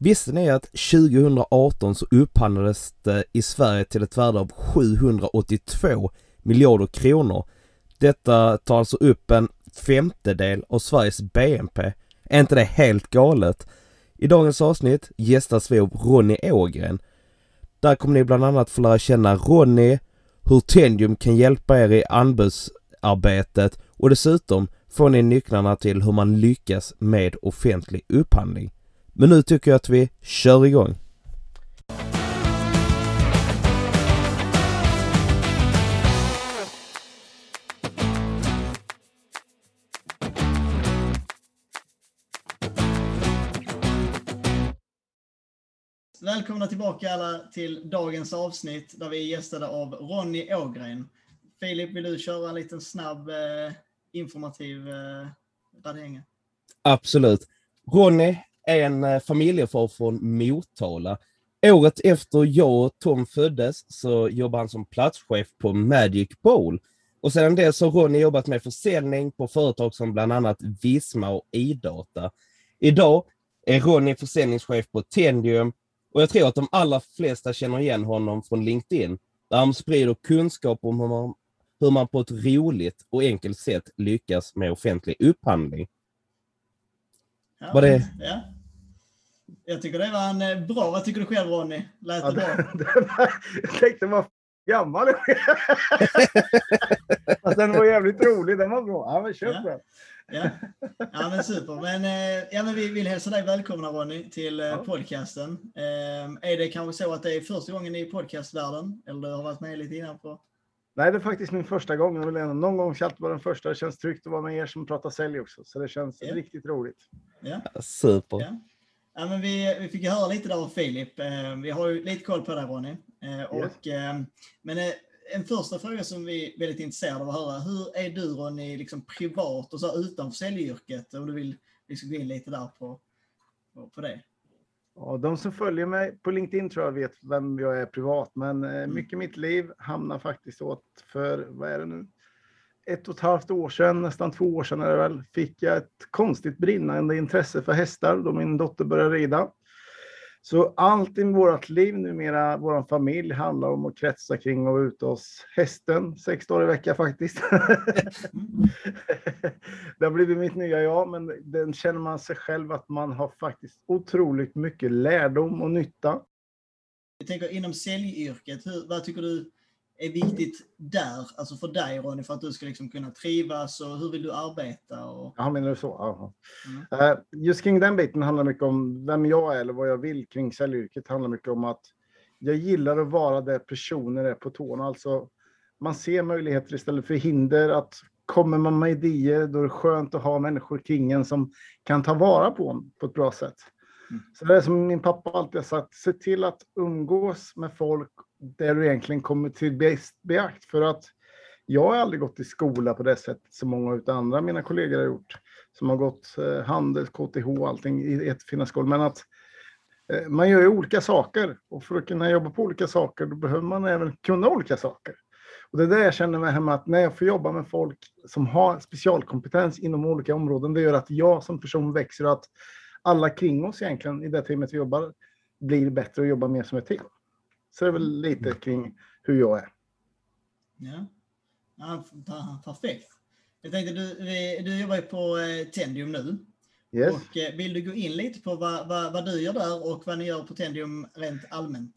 Visste ni att 2018 så upphandlades det i Sverige till ett värde av 782 miljarder kronor. Detta tar alltså upp en femtedel av Sveriges BNP. Är inte det helt galet? I dagens avsnitt gästas vi av Ronny Ågren. Där kommer ni bland annat få lära känna Ronny, hur Tendium kan hjälpa er i anbudsarbetet och dessutom får ni nycklarna till hur man lyckas med offentlig upphandling. Men nu tycker jag att vi kör igång. Välkomna tillbaka alla till dagens avsnitt där vi är gästade av Ronny Ågren. Filip, vill du köra en liten snabb eh, informativ eh, radering? Absolut. Ronny en eh, familjefar från Motala. Året efter jag och Tom föddes så jobbade han som platschef på Magic Bowl. Och sedan dess har Ronny jobbat med försäljning på företag som bland annat Visma och Idata. Idag är Ronny försäljningschef på Tendium och jag tror att de allra flesta känner igen honom från LinkedIn, där han sprider kunskap om hur man, hur man på ett roligt och enkelt sätt lyckas med offentlig upphandling. Ja, Var det- ja. Jag tycker det var en eh, bra. Vad tycker du själv Ronny? Lät Ja, det bra? det, det var, jag tänkte vad gammal. Fast den var jävligt rolig. Den var bra. Ja, men köp Ja. den. Ja. ja, men super. Men, eh, ja, men vi vill hälsa dig välkomna Ronny till eh, Ja. podcasten. Eh, är det kanske så att det är första gången i podcastvärlden? Eller du har varit med lite innan på? Nej, det är faktiskt min första gång. Jag vill ändå- Någon gång alltid vara den första. Det känns tryggt att vara med er som pratar sälj också. Så det känns Ja. riktigt roligt. Ja. Super. Ja. Ja, men vi, vi fick ju höra lite där av Filip. Eh, vi har ju lite koll på dig Ronny. Eh, och, eh, men en första fråga som vi är väldigt intresserade av att höra. Hur är du Ronny liksom privat och så utanför säljyrket? Om du vill liksom gå in lite där på, på, på det. Och de som följer mig på LinkedIn tror jag vet vem jag är privat. Men eh, mycket i mitt liv hamnar faktiskt åt för, vad är det nu? Ett och ett halvt år sedan, nästan två år sedan är det väl, fick jag ett konstigt brinnande intresse för hästar då min dotter började rida. Så allt i vårt liv numera, vår familj, handlar om att kretsa kring och vara ute hos hästen sex dagar i veckan faktiskt. det har blivit mitt nya jag, men den känner man sig själv att man har faktiskt otroligt mycket lärdom och nytta. Jag tänker inom säljyrket, hur, vad tycker du är viktigt där, alltså för dig Ronny, för att du ska liksom kunna trivas och hur vill du arbeta? Och, Ja, menar du så? Mm. Eh, Just kring den biten handlar mycket om vem jag är eller vad jag vill kring säljyrket. handlar mycket om att jag gillar att vara där personer är på tårna. Alltså, man ser möjligheter istället för hinder. Att kommer man med idéer, då är det skönt att ha människor kring en som kan ta vara på en på ett bra sätt. Mm. Så det är som min pappa alltid har sagt, se till att umgås med folk där du egentligen kommer till bäst beakt. För att jag har aldrig gått i skola på det sättet som många av andra mina kollegor har gjort som har gått Handels, handel, KTH och allting i ett fina. Men att eh, man gör ju olika saker och för att kunna jobba på olika saker då behöver man även kunna olika saker. Och det är det jag känner mig hemma att när jag får jobba med folk som har specialkompetens inom olika områden, det gör att jag som person växer och att alla kring oss egentligen i det teamet vi jobbar blir bättre och jobbar mer som ett team. Så det är väl lite kring hur jag är. ja. Ja, per- perfekt. Jag tänkte, du, du jobbar ju på eh, Tendium nu. Yes. Och eh, vill du gå in lite på vad, vad, vad du gör där och vad ni gör på Tendium rent allmänt?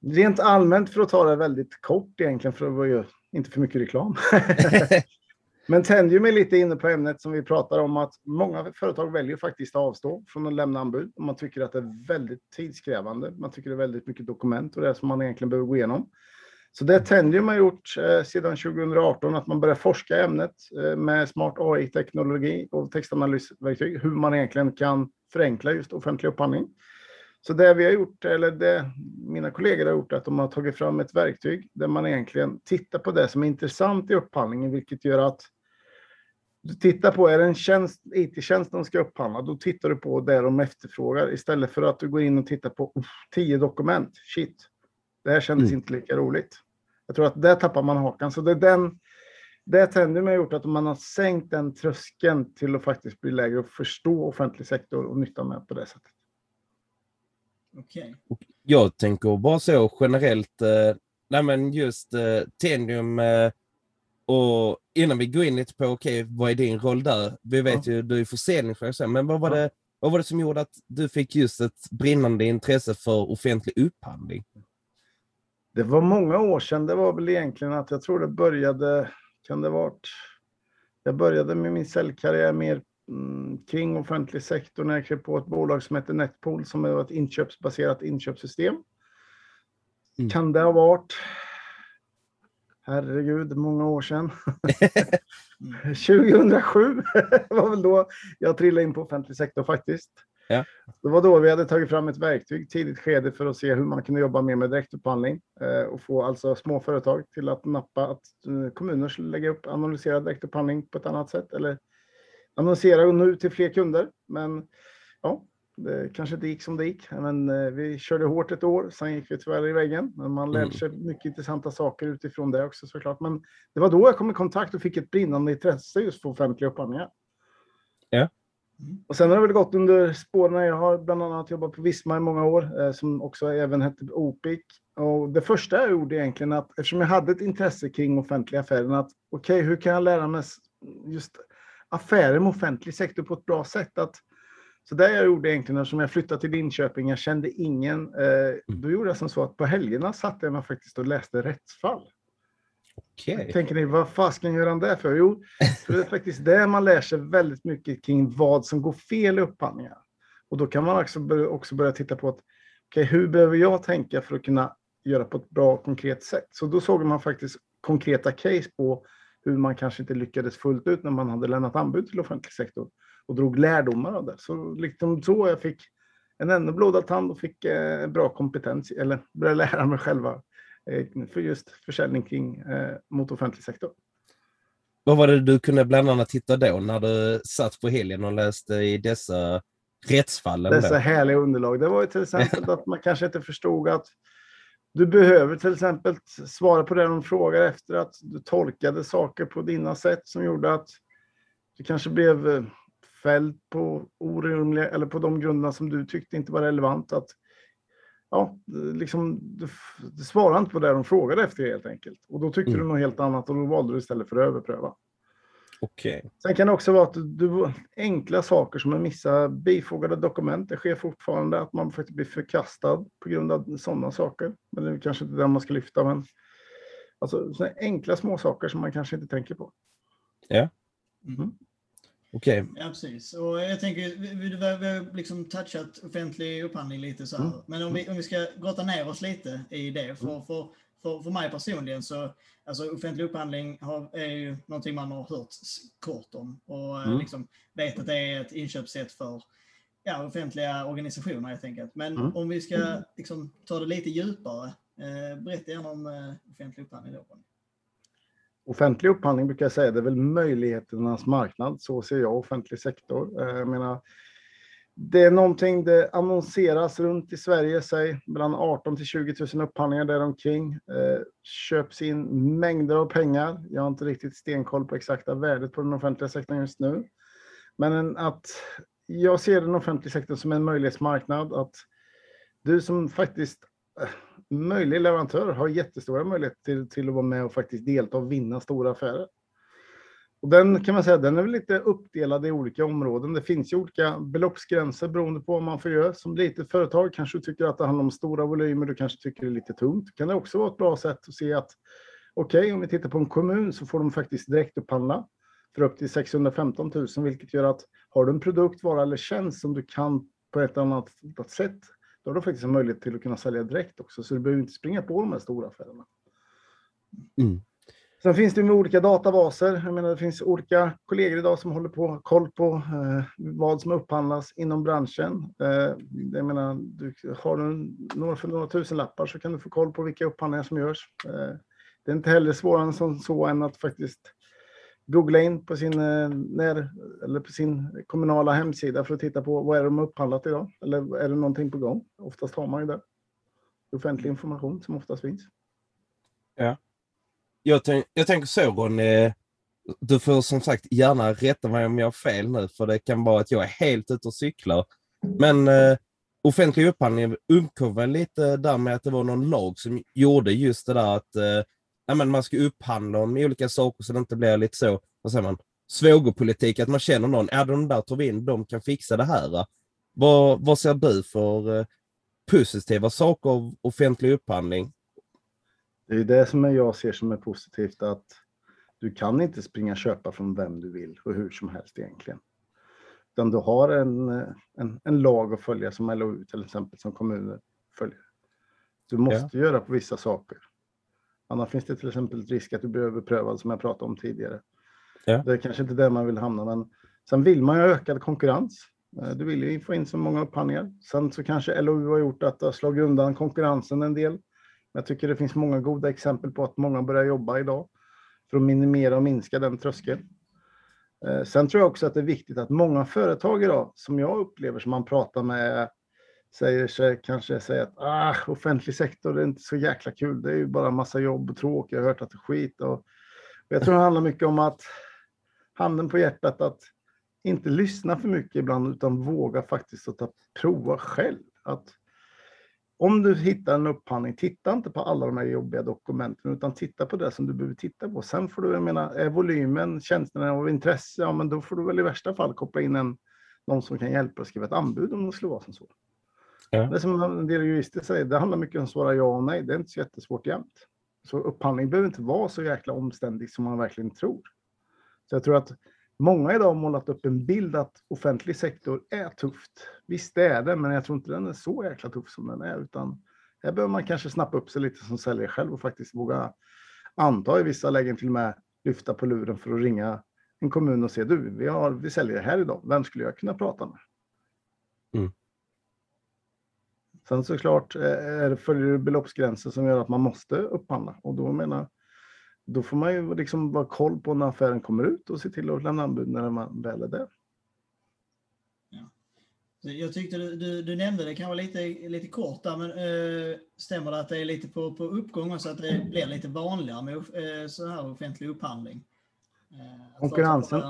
Rent allmänt för att ta det väldigt kort egentligen för att vara- inte för mycket reklam. Men tänder mig lite inne på ämnet som vi pratar om att många företag väljer faktiskt att avstå från att lämna anbud. Man tycker att det är väldigt tidskrävande. Man tycker det är väldigt mycket dokument och det som man egentligen behöver gå igenom. Så det Tendium har gjort eh, sedan 2018 att man börjar forska i ämnet eh, med smart AI-teknologi och textanalysverktyg, hur man egentligen kan förenkla just offentlig upphandling. Så det vi har gjort, eller det mina kollegor har gjort, är att de har tagit fram ett verktyg där man egentligen tittar på det som är intressant i upphandlingen, vilket gör att du tittar på, är det en tjänst, IT-tjänst de ska upphandla, då tittar du på det de efterfrågar istället för att du går in och tittar på tio dokument. Shit, det här kändes mm. inte lika roligt. Jag tror att där tappar man hakan. Så det är den, det Tendium har gjort att man har sänkt den tröskeln till att faktiskt bli lägre och förstå offentlig sektor och nyttan med på det sättet. Okay. Jag tänker bara så generellt, eh, nej men just eh, Tendium eh, och innan vi går in lite på, okej, okay, vad är din roll där? Vi vet ja. ju, du är försäljningschef, men vad var, ja. det, vad var det som gjorde att du fick just ett brinnande intresse för offentlig upphandling? Det var många år sedan. Det var väl egentligen att jag tror det började, kan det varit, jag började med min säljkarriär mer mm, kring offentlig sektor när jag klev på ett bolag som heter Netpool som är ett inköpsbaserat inköpssystem. Mm. Kan det ha varit herregud, många år sedan. 2007 var väl då jag trillade in på offentlig sektor faktiskt. Ja. Det var då vi hade tagit fram ett verktyg tidigt skede för att se hur man kunde jobba mer med direktupphandling eh, och få alltså små företag till att nappa att eh, kommuner skulle lägga upp analyserad direktupphandling på ett annat sätt eller annonsera och nå ut till fler kunder. Men ja, det kanske inte gick som det gick, men eh, vi körde hårt ett år. Sen gick vi tyvärr i väggen, men man lärde mm. sig mycket intressanta saker utifrån det också såklart. Men det var då jag kom i kontakt och fick ett brinnande intresse just för offentliga upphandlingar. Ja. Och sen har det väl gått under spåren. Jag har bland annat jobbat på Visma i många år, eh, som också även hette Opic. Och det första jag gjorde egentligen att eftersom jag hade ett intresse kring offentliga affärer, att okej, okay, hur kan jag lära mig just affärer med offentlig sektor på ett bra sätt? Att så det jag gjorde egentligen, eftersom jag flyttade till Linköping, jag kände ingen, eh, mm. då gjorde jag som så att på helgerna satt jag mig faktiskt och läste rättsfall. Okay. Tänker ni, vad fasken gör han det för? Jo, för det är faktiskt det man lär sig väldigt mycket kring vad som går fel i upphandlingar. Och då kan man också börja, också börja titta på att, okay, hur behöver jag tänka för att kunna göra på ett bra och konkret sätt? Så då såg man faktiskt konkreta case på hur man kanske inte lyckades fullt ut när man hade lämnat anbud till offentlig sektor och drog lärdomar av det. Så liksom så jag fick en ännu blodad tand och fick eh, bra kompetens, eller började lära mig själva eh, för just försäljning kring eh, mot offentlig sektor. Vad var det du kunde bland annat titta då när du satt på helgen och läste i dessa rättsfallen? Dessa då? härliga underlag. Det var ju till exempel att man kanske inte förstod att du behöver till exempel svara på det de frågar efter, att du tolkade saker på dina sätt som gjorde att du kanske blev eh, fälld på orimliga, eller på de grunderna som du tyckte inte var relevant. Att, ja, liksom, du, du svarade inte på det de frågade efter helt enkelt. Och då tyckte mm. du något helt annat och då valde du istället för att överpröva. Okay. Sen kan det också vara att du, enkla saker som att missa bifogade dokument. Det sker fortfarande att man faktiskt blir förkastad på grund av sådana saker. Men det är kanske inte det man ska lyfta. Men alltså, enkla små saker som man kanske inte tänker på. Ja. Mm. Okej. Okay. Ja, precis. Och jag tänker, vi, vi, vi har liksom touchat offentlig upphandling lite så här. Mm. Men om vi, om vi ska grotta ner oss lite i det. För, mm. för, för, för mig personligen så, alltså offentlig upphandling har, är ju någonting man har hört kort om. Och mm. liksom vet att det är ett inköpssätt för ja, offentliga organisationer helt enkelt. Men mm. om vi ska liksom, ta det lite djupare, eh, berätta gärna om eh, offentlig upphandling då offentlig upphandling brukar jag säga, det är väl möjligheternas marknad. Så ser jag offentlig sektor. Eh, jag menar, det är någonting, det annonseras runt i Sverige, säg mellan 18 till 20 000 upphandlingar däromkring. Eh, köps in mängder av pengar. Jag har inte riktigt stenkoll på exakta värdet på den offentliga sektorn just nu. Men att jag ser den offentliga sektorn som en möjlighetsmarknad. Att du som faktiskt eh, möjlig leverantör har jättestora möjligheter till, till att vara med och faktiskt delta och vinna stora affärer. Och den kan man säga, den är väl lite uppdelad i olika områden. Det finns ju olika beloppsgränser beroende på vad man får göra. Som litet företag kanske du tycker att det handlar om stora volymer, du kanske tycker det är lite tungt. Kan det också vara ett bra sätt att se att okej, okay, om vi tittar på en kommun så får de faktiskt direktupphandla för upp till 615 000, vilket gör att har du en produkt, vara eller tjänst som du kan på ett annat sätt då har du faktiskt en möjlighet till att kunna sälja direkt också, så du behöver inte springa på de här stora affärerna. Mm. Sen finns det med olika databaser. Jag menar, det finns olika kollegor idag som håller på koll på eh, vad som upphandlas inom branschen. Eh, jag menar, du, har du några för några tusen lappar så kan du få koll på vilka upphandlingar som görs. Eh, det är inte heller svårare än så än att faktiskt googla in på sin, eh, när, eller på sin kommunala hemsida för att titta på vad är de upphandlat idag? Eller är det någonting på gång? Oftast har man ju det. Offentlig information som oftast finns. Ja. Jag, tänk, jag tänker så Ronny, du får som sagt gärna rätta mig om jag har fel nu, för det kan vara att jag är helt ute och cyklar. Men eh, offentlig upphandling uppkom väl lite där med att det var någon lag som gjorde just det där att eh, ja, men man ska upphandla om olika saker så det inte blir lite så, vad säger man, svågerpolitik, att man känner någon, är de där tar vi in, de kan fixa det här. Vad, vad ser du för eh, positiva saker av offentlig upphandling? Det är det som jag ser som är positivt, att du kan inte springa och köpa från vem du vill och hur som helst egentligen. Utan du har en, en, en lag att följa som LOU till exempel, som kommuner följer. Du måste ja. göra på vissa saker. Annars finns det till exempel risk att du blir överprövad som jag pratade om tidigare. Ja. Det är kanske inte där man vill hamna, men sen vill man ju ha ökad konkurrens. Eh, du vill ju få in så många upphandlingar. Sen så kanske LOU har gjort att det har slagit undan konkurrensen en del. Jag tycker det finns många goda exempel på att många börjar jobba idag för att minimera och minska den tröskeln. Eh, sen tror jag också att det är viktigt att många företag idag, som jag upplever som man pratar med, säger sig kanske säga att ah, offentlig sektor är inte så jäkla kul. Det är ju bara massa jobb och tråk. Jag har hört att det är skit. Och jag tror det handlar mycket om att handen på hjärtat att inte lyssna för mycket ibland utan våga faktiskt att prova själv. Att om du hittar en upphandling, titta inte på alla de här jobbiga dokumenten utan titta på det som du behöver titta på. Sen får du, jag menar, är volymen, tjänsterna av intresse, ja men då får du väl i värsta fall koppla in en, någon som kan hjälpa dig att skriva ett anbud om det skulle vara som så. Ja. Det som en del jurister säger, det handlar mycket om att svara ja och nej. Det är inte så jättesvårt jämt. Så upphandling behöver inte vara så jäkla omständig som man verkligen tror. Så jag tror att många idag har målat upp en bild att offentlig sektor är tufft. Visst det är det, men jag tror inte den är så jäkla tuff som den är, utan här behöver man kanske snappa upp sig lite som säljare själv och faktiskt våga anta i vissa lägen till och med lyfta på luren för att ringa en kommun och se du, vi, har, vi säljer här idag. Vem skulle jag kunna prata med? Mm. Sen såklart eh, är det följer beloppsgränser som gör att man måste upphandla och då menar då får man ju liksom vara koll på när affären kommer ut och se till att lämna anbud när man väl är där. Ja. Jag tyckte du, du, du, nämnde det kan vara lite, lite kort där, men äh, stämmer det att det är lite på, på uppgång så att det blir lite vanligare med äh, så här offentlig upphandling? Äh, Konkurrensen?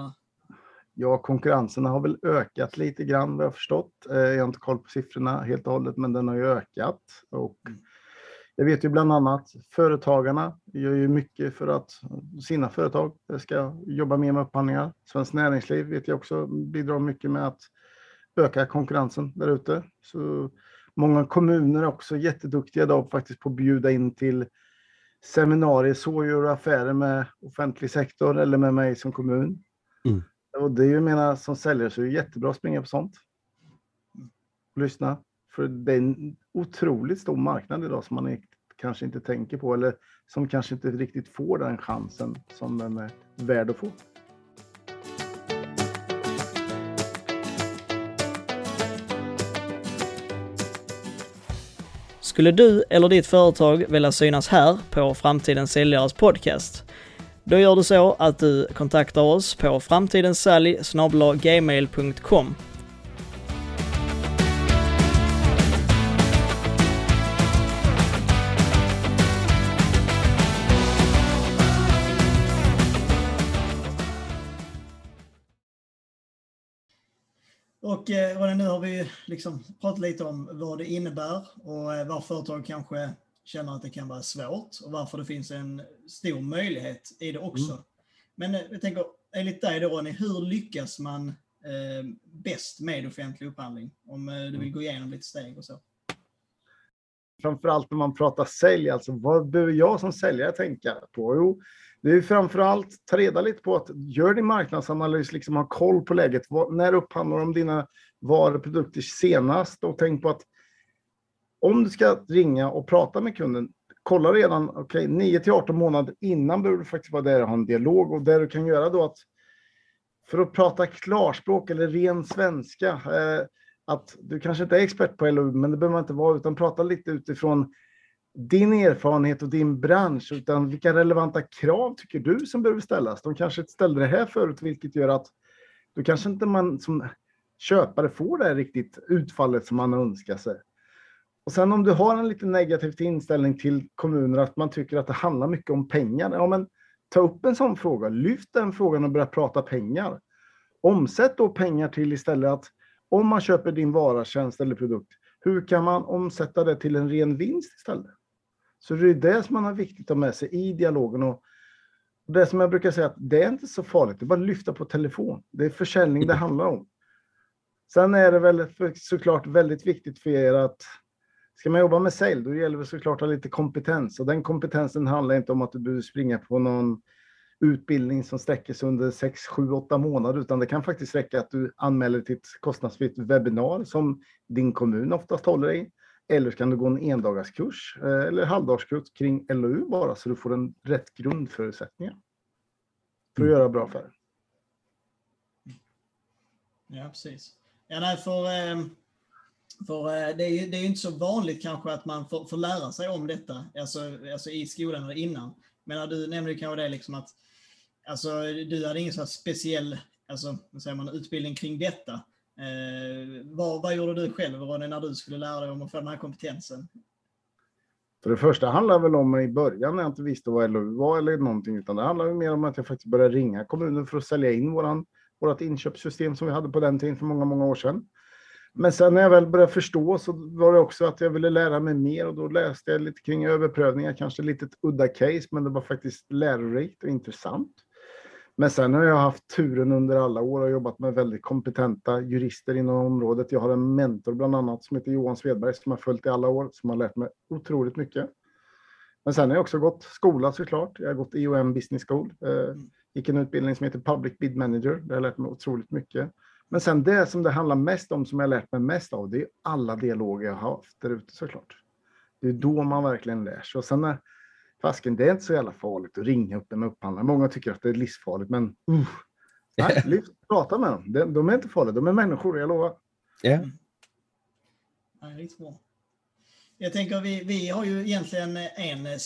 Ja, konkurrensen har väl ökat lite grann vad jag förstått. Jag har inte koll på siffrorna helt och hållet, men den har ju ökat. Och mm. Jag vet ju bland annat företagarna gör ju mycket för att sina företag ska jobba mer med upphandlingar. Svenskt Näringsliv vet jag också bidrar mycket med att öka konkurrensen där ute. Så många kommuner är också jätteduktiga idag faktiskt på att bjuda in till seminarier, så gör du affärer med offentlig sektor eller med mig som kommun. Mm. Och det är ju, menar, som säljare så är det jättebra att springa på sånt. Lyssna. För det är en otroligt stor marknad idag som man kanske inte tänker på eller som kanske inte riktigt får den chansen som den är värd att få. Skulle du eller ditt företag vilja synas här på Framtidens säljares podcast? Då gör du så att du kontaktar oss på framtidensally.gmail.com Och eh, nu har vi liksom pratat lite om vad det innebär och eh, företag kanske känner att det kan vara svårt och varför det finns en stor möjlighet i det också. Mm. Men eh, jag tänker, enligt dig då Ronny, hur lyckas man eh, bäst med offentlig upphandling? Om eh, du vill mm. gå igenom lite steg och så. Framförallt när man pratar sälj, alltså vad behöver jag som säljare tänka på? Jo, det är framförallt ta reda lite på att gör din marknadsanalys, liksom ha koll på läget. när upphandlar de dina varor och produkter senast? Och tänk på att om du ska ringa och prata med kunden, kolla redan, okay, 9 till 18 månader innan behöver du faktiskt vara där och ha en dialog och det du kan göra då att för att prata klarspråk eller ren svenska, eh, att du kanske inte är expert på LOU, men det behöver man inte vara, utan prata lite utifrån din erfarenhet och din bransch, utan vilka relevanta krav tycker du som behöver ställas? De kanske inte ställde det här förut, vilket gör att då kanske inte man som köpare får det här riktigt utfallet som man önskar sig. Och sen om du har en lite negativ inställning till kommuner, att man tycker att det handlar mycket om pengar, ja men ta upp en sån fråga, lyft den frågan och börja prata pengar. Omsätt då pengar till istället att om man köper din vara, tjänst eller produkt, hur kan man omsätta det till en ren vinst istället? Så det är det som man har viktigt att ha med sig i dialogen. Och det som jag brukar säga, att det är inte så farligt, det är bara att lyfta på telefon. Det är försäljning det handlar om. Sen är det väl såklart väldigt viktigt för er att ska man jobba med sälj, då gäller det såklart att ha lite kompetens. Och den kompetensen handlar inte om att du springer på någon utbildning som sträcker sig under 6, 7, 8 månader, utan det kan faktiskt räcka att du anmäler till ett kostnadsfritt webbinar som din kommun oftast håller i. Eller så kan du gå en endagarskurs eh, eller halvdagskurs kring LOU bara så du får en rätt grundförutsättningar för att mm. göra bra affärer. Ja, precis. Ja, nej, för, ehm, för eh, det är ju det är inte så vanligt kanske att man får, får lära sig om detta alltså, alltså i skolan eller innan. Men du nämnde ju kanske det liksom att alltså, du hade ingen så speciell alltså, säger man, utbildning kring detta. Eh, vad, vad gjorde du själv Ronny när du skulle lära dig om att få den här kompetensen? För det första handlar det väl om i början när jag inte visste vad LOU var eller någonting, utan det handlar mer om att jag faktiskt började ringa kommunen för att sälja in våran, vårat inköpssystem som vi hade på den tiden för många, många år sedan. Men sen när jag väl började förstå så var det också att jag ville lära mig mer och då läste jag lite kring överprövningar, kanske lite ett udda case, men det var faktiskt lärorikt och intressant. Men sen har jag haft turen under alla år och jobbat med väldigt kompetenta jurister inom området. Jag har en mentor bland annat som heter Johan Svedberg som har följt i alla år, som har lärt mig otroligt mycket. Men sen har jag också gått skola såklart. Jag har gått IOM Business School, eh, gick en utbildning som heter Public Bid Manager. Där har jag lärt mig otroligt mycket. Men sen det som det handlar mest om, som jag lärt mig mest av, det är alla dialoger jag har haft där ute såklart. Det är då man verkligen lär sig. Och sen när fasken, det är inte så jävla farligt att ringa upp en upphandlare. Många tycker att det är livsfarligt, men uh, nej, lyft, prata med dem. De, de, är inte farliga, de är människor, jag lovar. Ja. Yeah. Ja, bra. Jag tänker vi, vi har ju egentligen en eh,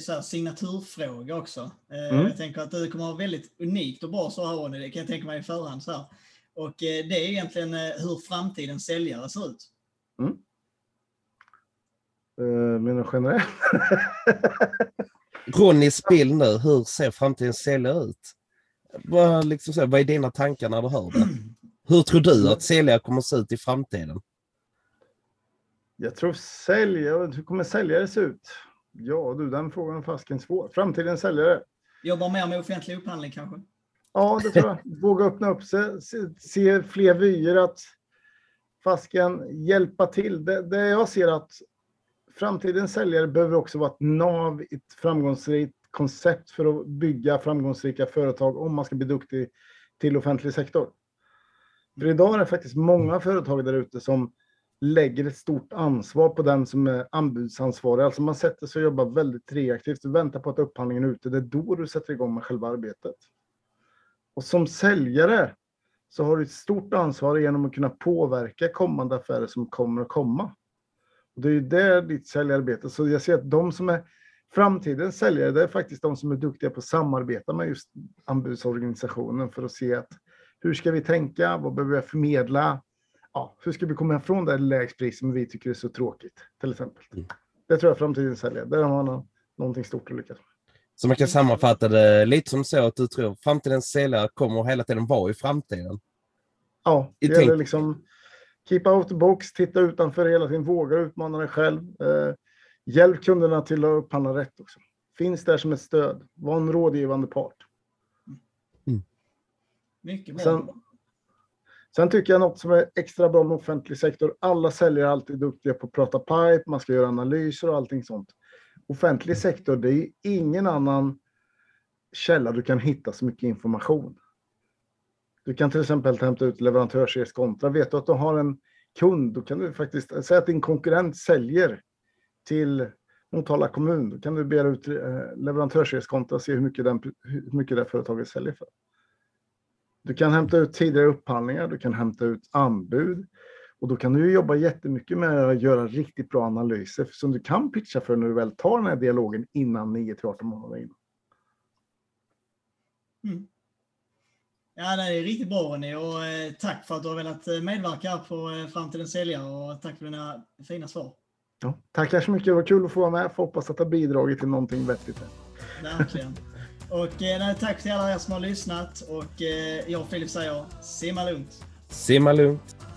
så här, signaturfråga också. Eh, mm. Jag tänker att du kommer ha väldigt unikt och bra svar Ronny, det kan jag tänka mig i förhand. Så här. Och eh, det är egentligen eh, hur framtidens säljare ser ut. Mm. Uh, menar generellt? Ronny, spill nu. Hur ser framtidens säljare ut? Vad, liksom så, vad är dina tankar när du hör det? Hur tror du att säljare kommer att se ut i framtiden? Jag tror säljare, hur kommer säljare se ut? Ja du, den frågan är fasken svår. Framtidens säljare? Jobbar mer med offentlig upphandling kanske? Ja, det tror jag. Våga öppna upp sig, se, se fler vyer, att fasken hjälpa till. Det, det jag ser att framtidens säljare behöver också vara ett nav i ett framgångsrikt koncept för att bygga framgångsrika företag om man ska bli duktig till offentlig sektor. För idag är det faktiskt många företag där ute som lägger ett stort ansvar på den som är anbudsansvarig. Alltså man sätter sig och jobbar väldigt reaktivt och väntar på att upphandlingen är ute. Det är då du sätter igång med själva arbetet. Och som säljare så har du ett stort ansvar genom att kunna påverka kommande affärer som kommer att komma. Och det är ju där ditt säljarbete, så jag ser att de som är framtidens säljare, det är faktiskt de som är duktiga på att samarbeta med just anbudsorganisationen för att se att hur ska vi tänka, vad behöver jag förmedla, ja, hur ska vi komma ifrån det lägst pris som vi tycker är så tråkigt, till exempel. Mm. Det tror jag framtidens säljare, där har man någonting stort att lyckas med. Så man kan sammanfatta det lite som så att du tror framtidens säljare kommer hela tiden vara i framtiden. Ja, det gäller liksom keep out the box, titta utanför hela tiden, våga utmana dig själv. Eh, hjälp kunderna till att upphandla rätt också. Finns där som ett stöd. Var en rådgivande part. Mm. Mycket bra. Sen, sen, tycker jag något som är extra bra med offentlig sektor. Alla säljare är alltid duktiga på att prata pipe, man ska göra analyser och allting sånt offentlig sektor, det är ingen annan källa du kan hitta så mycket information. Du kan till exempel hämta ut leverantörsreskontra. Vet du att du har en kund, då kan du faktiskt säga att din konkurrent säljer till Motala kommun. Då kan du begära ut eh, leverantörsreskontra och se hur mycket, den, hur mycket det företaget säljer för. Du kan hämta ut tidigare upphandlingar, du kan hämta ut anbud och då kan du jobba jättemycket med att göra riktigt bra analyser som du kan pitcha för när du väl tar den här dialogen innan 9 till 18 månader in. Mm. Ja, det är riktigt bra Ronny och eh, tack för att du har velat eh, medverka på eh, Framtidens säljare och tack för dina fina svar. Ja, tackar så mycket, det var kul att få vara med. Får hoppas att det har bidragit till någonting vettigt. Verkligen. Och eh, tack till alla er som har lyssnat och jag och Filip säger simma lugnt. Simma lugnt.